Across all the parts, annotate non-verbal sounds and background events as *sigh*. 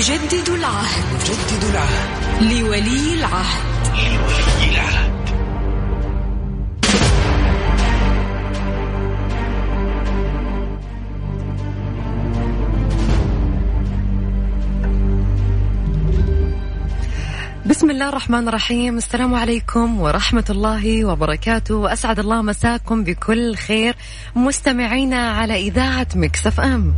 نجدد العهد. نجدد العهد. لولي العهد. لولي العهد بسم الله الرحمن الرحيم. السلام عليكم ورحمة الله وبركاته. وأسعد الله مساكم بكل خير مستمعينا على إذاعة مكسف أم.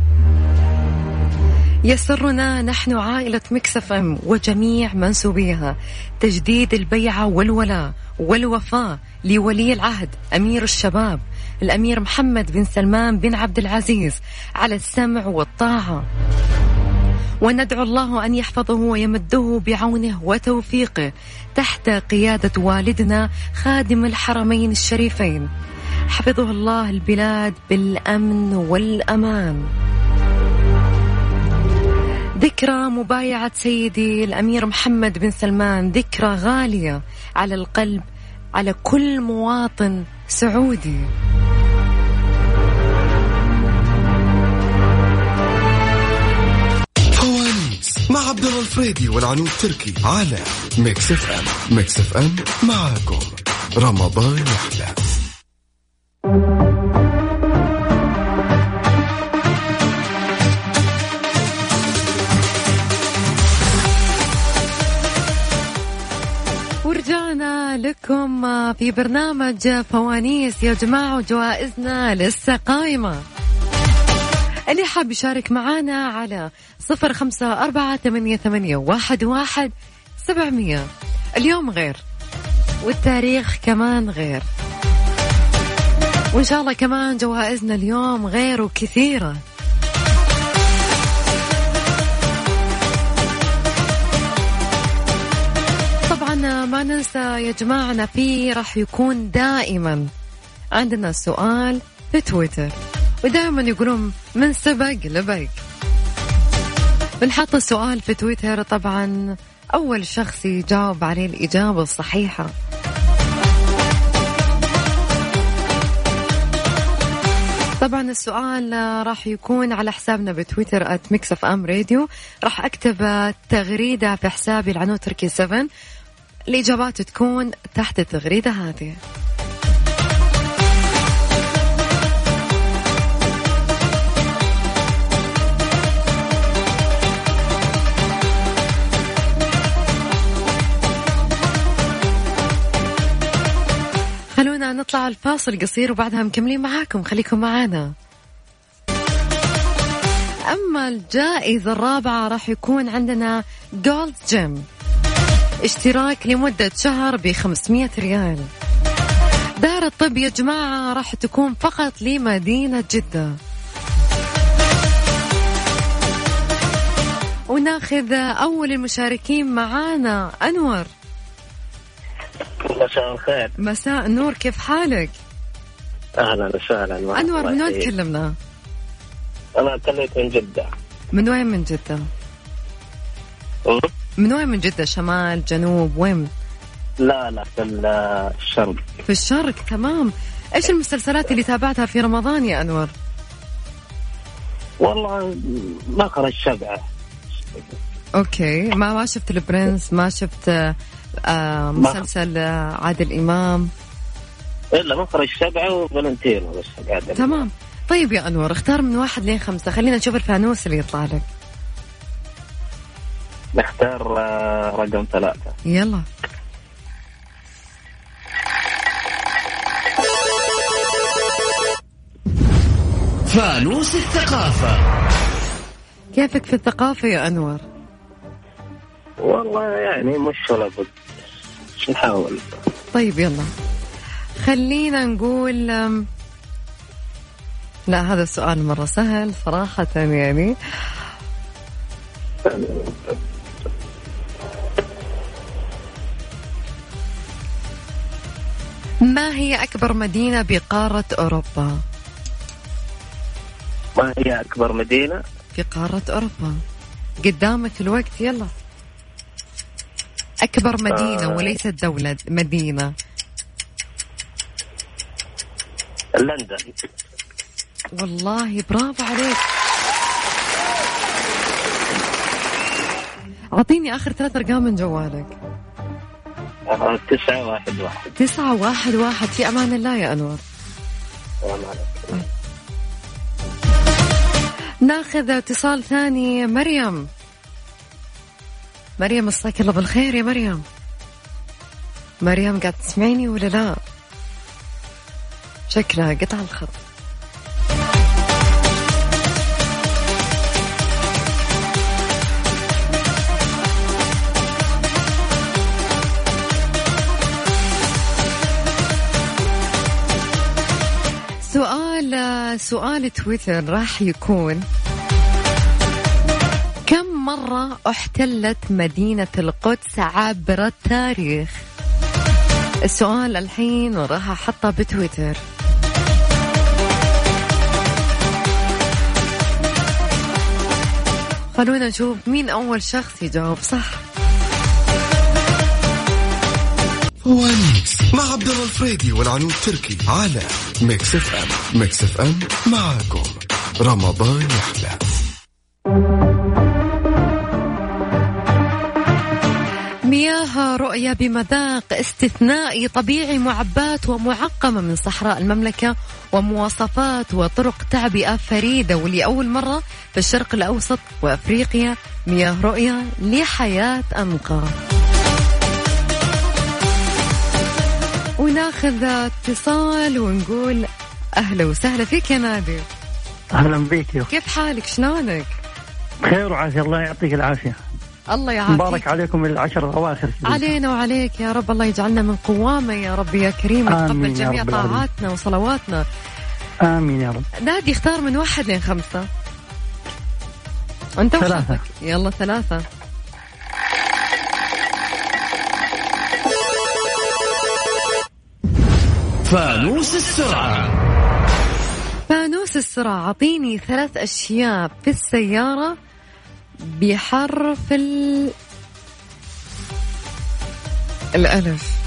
يسرنا نحن عائلة مكسف أم وجميع منسوبيها. تجديد البيعة والولاء والوفاء لولي العهد أمير الشباب الأمير محمد بن سلمان بن عبد العزيز على السمع والطاعة. وندعو الله أن يحفظه ويمده بعونه وتوفيقه تحت قيادة والدنا خادم الحرمين الشريفين. حفظه الله البلاد بالأمن والأمان. ذكرى مبايعة سيدي الأمير محمد بن سلمان ذكرى غالية على القلب على كل مواطن سعودي. مع عبد الله الفريدي والعنود تركي على Mix FM. Mix FM معاكم. رمضان يحلى. لكم في برنامج فوانيس. يا جماعة وجوائزنا لسه قايمة اللي حاب يشارك معانا على صفر خمسة أربعة ثمانية, ثمانية واحد, واحد سبعمية. اليوم غير والتاريخ كمان غير. وإن شاء الله كمان جوائزنا اليوم غير وكثيرة. ما ننسى يا جماعة في راح يكون دائما عندنا سؤال في تويتر ودائما يقولون من سبق لبق. بنحط السؤال في تويتر طبعا أول شخص يجاوب عليه الإجابة الصحيحة. طبعا السؤال راح يكون على حسابنا بتويتر at FM راح أكتب تغريدة في حسابي العنو تركي 7 الإجابات تكون تحت التغريدة هذه. خلونا نطلع الفاصل قصير وبعدها مكملين معاكم. خليكم معانا. أما الجائزة الرابعة راح يكون عندنا جولد جيم اشتراك لمدة شهر ب 500 ريال دار الطب يا جماعة راح تكون فقط لمدينة جدة وناخذ أول المشاركين معانا أنور مساء الخير مساء النور كيف حالك؟ أهلا وسهلا. أنور من وين. تكلمنا؟ أنا اكلمك من جدة من وين من جدة؟ من وين؟ من جدة شمال جنوب؟ وين؟ لا لا في الشرق. في الشرق تمام. إيش المسلسلات اللي تابعتها في رمضان يا أنور؟ والله مخرج سبعة أوكي. ما ما شفت البرنس ما شفت آه مسلسل آه عادل إمام؟ إلا ما خرج شبعه وفالنتينو بس تمام. طيب يا أنور اختار من واحد لين خمسة. خلينا نشوف الفانوس اللي يطلع لك. نختار آه، رقم ثلاثة. يلا. فانوس الثقافة. كيفك في الثقافة يا أنور؟ والله يعني مش ولا بد. نحاول؟ طيب يلا. خلينا نقول لا هذا السؤال مرة سهل صراحة يعني. ما هي أكبر مدينة بقارة أوروبا؟ ما هي أكبر مدينة؟ في قارة أوروبا. قدامك الوقت يلا. أكبر مدينة آه. وليست دولة مدينة. لندن. والله برافو عليك. أعطيني آخر ثلاث أرقام من جوالك. تسعة واحد واحد. تسعة واحد واحد. في أمان الله يا أنور. السلام عليكم. ناخذ اتصال ثاني. مريم. مريم مساك الله بالخير يا مريم. مريم قاعد تسمعيني ولا لا؟ شكلها قطع الخط. سؤال تويتر راح يكون كم مرة احتلت مدينة القدس عبر التاريخ؟ السؤال الحين راح أحطه بتويتر خلونا نشوف مين أول شخص يجاوب صح فوانيس مع عبد الله الفريدي والعنود تركي على Mix FM. Mix FM معاكم. رمضان يحلى. مياه رؤية بمذاق استثنائي طبيعي معبات ومعقمة من صحراء المملكة ومواصفات وطرق تعبئة فريدة. ولأول مرة في الشرق الأوسط وأفريقيا مياه رؤية لحياة أنقى. وناخذ اتصال ونقول أهلا وسهلا فيك يا نادر. أهلا بك كيف حالك؟ شلونك؟ بخير وعافية. الله يعطيك العافية. الله يعافيك. مبارك عليكم العشر الأواخر. علينا وعليك يا رب. الله يجعلنا من قوامة يا رب يا كريم. وتقبل آمين يا جميع. طاعاتنا وصلواتنا. آمين يا رب. نادي اختار من واحد لين خمسة انت ثلاثة. يلا ثلاثة. فانوس السرعة فانوس السرعة أعطيني ثلاث أشياء في السيارة بحرف ال... الألف.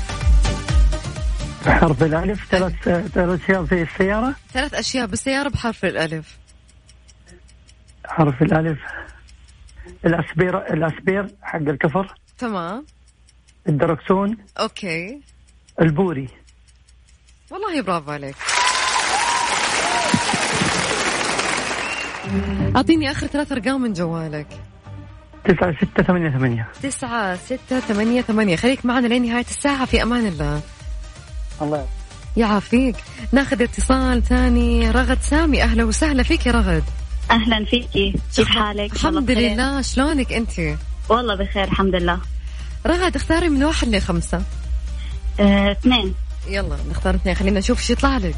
حرف الألف ثلاث ثلاث أشياء في السيارة؟ ثلاث أشياء بالسيارة بحرف الألف. حرف الألف. الأسبير الأسبير حق الكفر. تمام. الدركسون. أوكي. البوري. والله برافو عليك. أعطيني آخر ثلاث أرقام من جوالك. تسعة ستة ثمانية ثمانية. تسعة ستة ثمانية ثمانية. خليك معنا لين نهاية الساعة. في أمان الله. الله يعافيك. ناخذ اتصال ثاني. رغد سامي. أهلا وسهلا فيك يا رغد. أهلا فيكي. كيف حالك؟ الحمد. لله. شلونك أنت؟ والله بخير الحمد لله. رغد اختاري من واحد لخمسة. آه، اثنين. يلا نختار اثنين. خلينا نشوف شو يطلع لك.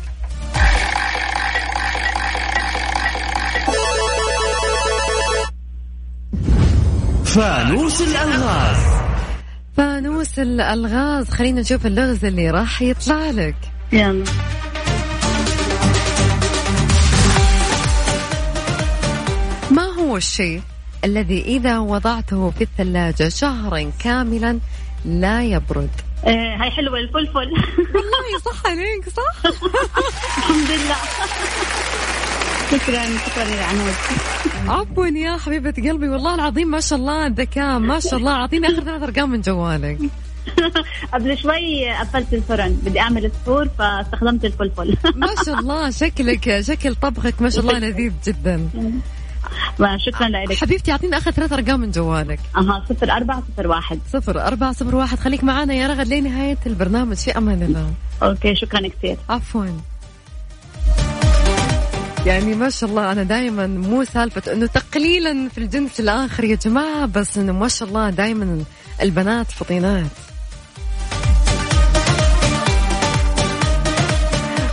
فانوس الألغاز. فانوس الألغاز. خلينا نشوف اللغز اللي راح يطلع لك. يلا. ما هو الشيء الذي إذا وضعته في الثلاجة شهرا كاملا لا يبرد؟ هاي حلوة الفلفل. والله صح عليك صح؟ الحمد لله. شكرا شكرا يا عنود. عفوا يا حبيبة قلبي والله العظيم ما شاء الله ذكاء ما شاء الله أعطيني آخر ثلاث أرقام من جوالك. *laughs* قبل شوي قفلت الفرن بدي أعمل سحور فاستخدمت الفلفل. ما شاء الله شكلك شكل طبخك ما شاء الله لذيذ جدا. *laughs* ما شكرا لك. حبيبتي أعطيني آخر ثلاث أرقام من جوالك. أها صفر أربعة صفر واحد. صفر أربعة صفر واحد. خليك معانا يا رغد لنهاية البرنامج. في أمان الله. أوكي شكرا كثير. عفوا. يعني ما شاء الله أنا دائما مو سالفة إنه تقليلا في الجنس الآخر يا جماعة بس إنه ما شاء الله دائما البنات فطينات.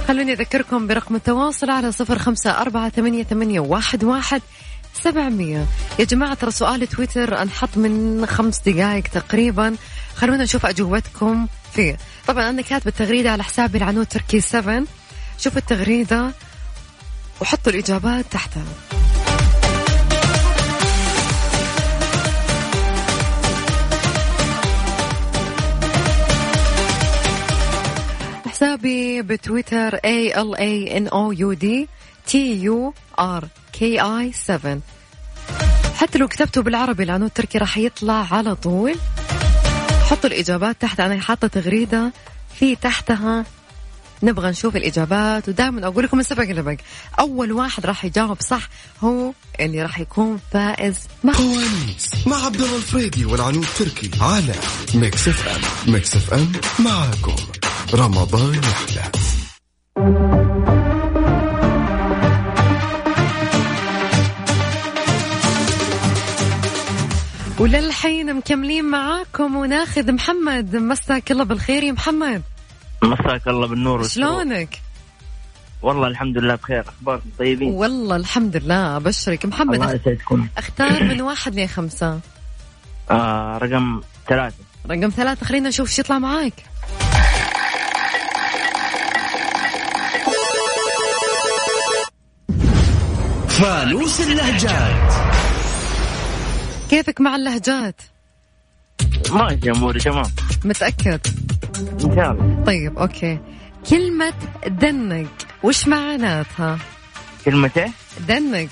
خلوني أذكركم برقم التواصل على صفر خمسة أربعة ثمانية, ثمانية واحد, واحد سبعمية. يا جماعة ترى سؤال تويتر انحط من خمس دقائق تقريبا. خلونا نشوف أجوبتكم فيه. طبعا أنا كاتبة التغريدة على حسابي العنود تركي 7 شوفوا التغريدة وحطوا الإجابات تحتها. حسابي بتويتر A L A N O U D T U R K I 7 حتى لو كتبته بالعربي العنود التركي راح يطلع على طول. حطوا الإجابات تحت أنا حاطة تغريدة في تحتها. نبغى نشوف الإجابات ودائما أقول لكم السبق لبق. أول واحد راح يجاوب صح هو اللي راح يكون فائز معه. فوانيس مع عبد الله الفريدي والعنود تركي على Mix FM Mix FM معاكم. رمضان يحلى. وللحين مكملين معاكم وناخذ محمد. مساك الله بالخير يا محمد. مساك الله بالنور. شلونك؟ والله الحمد لله بخير. أخباركم طيبين؟ والله الحمد لله. أبشرك. محمد الله يسعدكم. اختار من واحد لخمسة. آه رقم ثلاثة. رقم ثلاثة. خلينا نشوف شو يطلع معاك. فانوس اللهجات. كيفك مع اللهجات؟ ماشي أموري تمام. متأكد؟ إن شاء الله. طيب أوكي. كلمة دنق وش معناتها؟ كلمة إيه؟ دنق.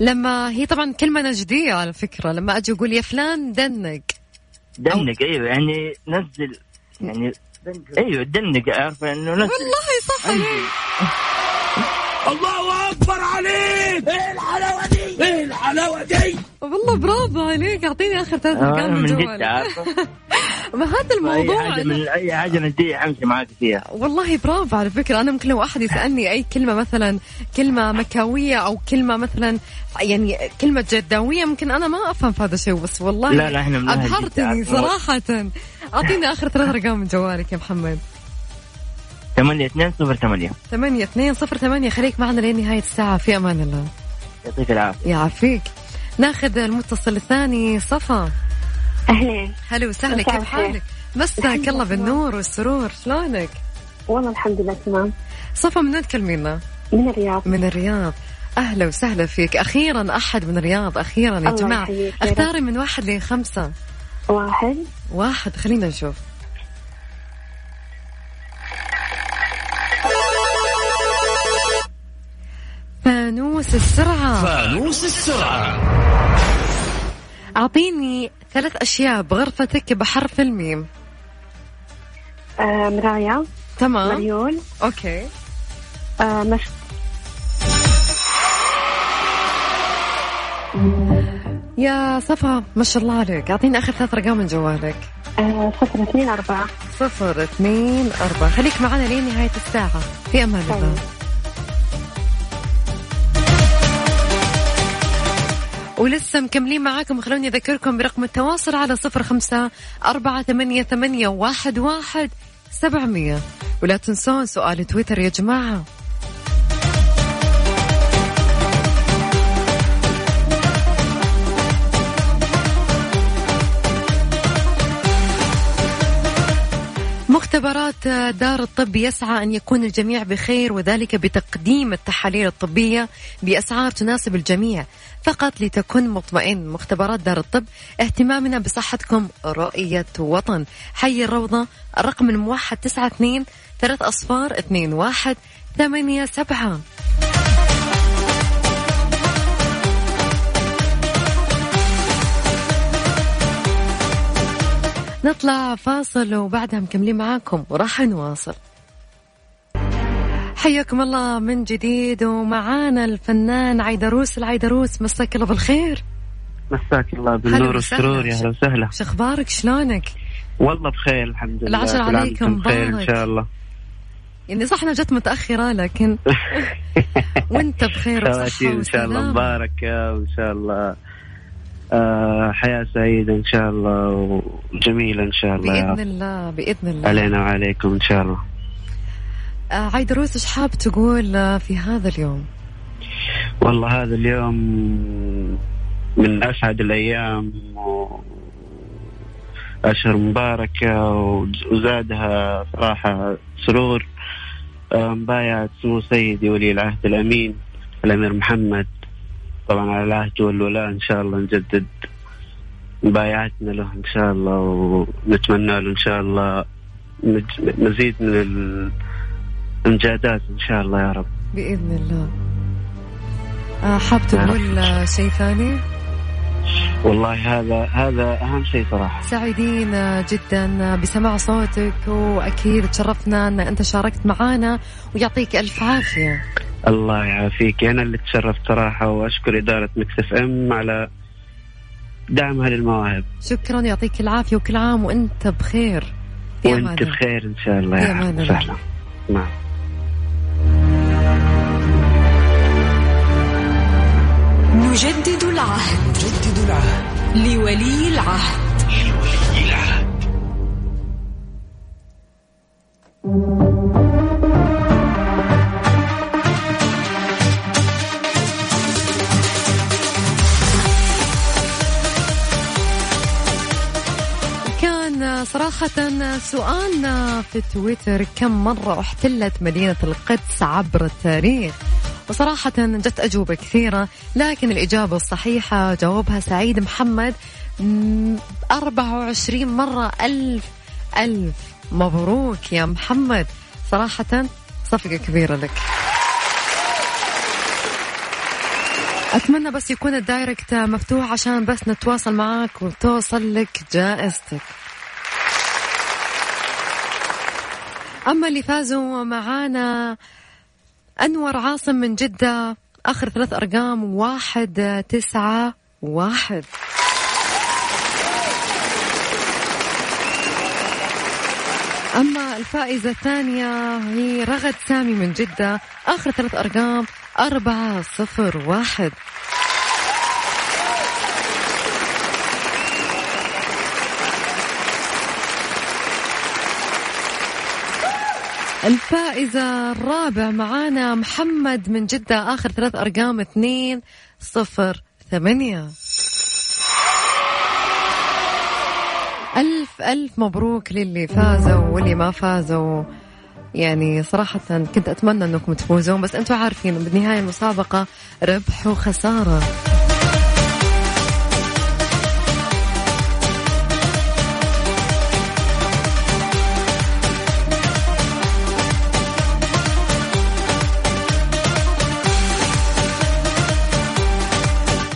لما هي طبعا كلمة نجدية على فكرة لما أجي أقول يا فلان دنق. دنق أيوه يعني نزل يعني أيوه دنق عارفه إنه نزل. والله صح عليك الله إيه الحلاوة دي؟ إيه الحلاوة دي؟ والله برافو عليك. أعطيني آخر ثلاث آه ارقام من من جد *laughs* ما هذا أي الموضوع أنا- من أي حاجة نجديه حمشي معاك فيها. والله برافو على فكرة. أنا ممكن لو أحد يسألني أي كلمة مثلا كلمة مكاوية أو كلمة مثلا يعني كلمة جداوية ممكن أنا ما أفهم في هذا الشيء. بس والله لا لا إحنا عارفة. صراحة. أعطيني آخر ثلاث أرقام من جوالك يا محمد. 8 2 0 8 ثمانية اثنين صفر ثمانية. خليك معنا لين نهاية الساعة. في أمان الله. يعطيك العافية. يعافيك. ناخذ المتصل الثاني. صفا. أهلين. هلا وسهلا. كيف. حالك؟ مساك الله لله. بالنور والسرور. شلونك؟ والله الحمد لله تمام. صفا من وين تكلمينا؟ من الرياض. من الرياض. أهلا وسهلا فيك. أخيرا أحد من الرياض. أخيرا يا جماعة. اختاري من واحد لخمسة. واحد. واحد. خلينا نشوف. فانوس السرعة. فانوس السرعة. أعطيني ثلاث أشياء بغرفتك بحرف الميم. آه مرايا. تمام. مريول أوكي. آه مش يا صفا ما شاء الله عليك. أعطيني آخر ثلاث أرقام من جوالك. آه صفر اثنين أربعة. صفر اثنين أربعة. خليك معنا لين نهاية الساعة. في أمان الله. ولسه مكملين معاكم. خلوني أذكركم برقم التواصل على صفر خمسة أربعة ثمانية, ثمانية واحد, واحد سبعمية. ولا تنسون سؤال تويتر يا جماعة. مختبرات دار الطب يسعى أن يكون الجميع بخير وذلك بتقديم التحاليل الطبية بأسعار تناسب الجميع. فقط لتكن مطمئن مختبرات دار الطب اهتمامنا بصحتكم رؤية وطن. حي الروضة الرقم الموحد تسعة اثنين ثلاث أصفار اثنين واحد ثمانية سبعة. نطلع فاصل وبعدها مكملين معاكم وراح نواصل. حياكم الله من جديد ومعانا الفنان عيدروس. العيدروس مساك الله بالخير. مساك الله بالنور. والسرور. يا أهلا وسهلا. شو أخبارك؟ شلونك؟ والله بخير الحمد لله. العشر عليكم بخير إن مبارك. شاء الله. يعني صح أنا جت متأخرة لكن *laughs* وأنت بخير وصحة إن شاء الله. مباركة وإن شاء الله. حياة سعيدة إن شاء الله وجميلة إن شاء الله رب. الله بإذن الله. علينا وعليكم إن شاء الله. آه عيدروس إيش حاب تقول آه، في هذا اليوم؟ والله هذا اليوم من أسعد الأيام و... أشهر مباركة وز- وزادها صراحة سرور. آه، مبايعة سمو سيدي ولي العهد الأمين الأمير محمد. طبعا على العهد والولاء إن شاء الله نجدد مبايعتنا له إن شاء الله ونتمنى له إن شاء الله مزيد من الإمجادات إن شاء الله يا رب. بإذن الله. آه، حاب تقول شيء ثاني؟ والله هذا هذا أهم شيء صراحة. سعيدين جدا بسماع صوتك وأكيد تشرفنا إن أنت شاركت معنا ويعطيك ألف عافية. الله يعافيك. أنا اللي تشرفت صراحة وأشكر إدارة Mix FM على دعمها للمواهب شكرا يعطيك العافية وكل عام وأنت بخير. وأنت. بخير إن شاء الله. يا. وسهلا نعم. نجدد العهد. نجدد العهد. لولي العهد. كان صراحة سؤالنا في تويتر كم مرة احتلت مدينة القدس عبر التاريخ؟ وصراحة جت أجوبة كثيرة لكن الإجابة الصحيحة جاوبها سعيد محمد مم، 24 مرة ألف ألف مبروك يا محمد. صراحة صفقة كبيرة لك. أتمنى بس يكون الدايركت مفتوح عشان بس نتواصل معاك وتوصل لك جائزتك. أما اللي فازوا معانا أنور عاصم من جدة آخر ثلاث أرقام واحد تسعة واحد. أما الفائزة الثانية هي رغد سامي من جدة آخر ثلاث أرقام أربعة صفر واحد. الفائزة الرابع معانا محمد من جدة آخر ثلاث أرقام اثنين صفر ثمانية. ألف ألف مبروك للي فازوا واللي ما فازوا. يعني صراحة كنت أتمنى أنكم تفوزون بس أنتم عارفين بالنهاية المسابقة ربح وخسارة.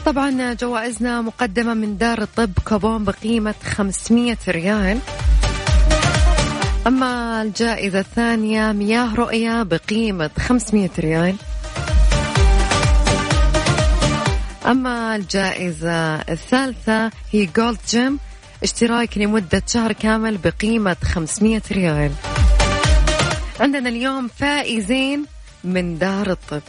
طبعا جوائزنا مقدمة من دار الطب كوبون بقيمة 500 ريال. أما الجائزة الثانية مياه رؤية بقيمة 500 ريال. أما الجائزة الثالثة هي Gold Gym اشتراك لمدة شهر كامل بقيمة 500 ريال. عندنا اليوم فائزين من دار الطب.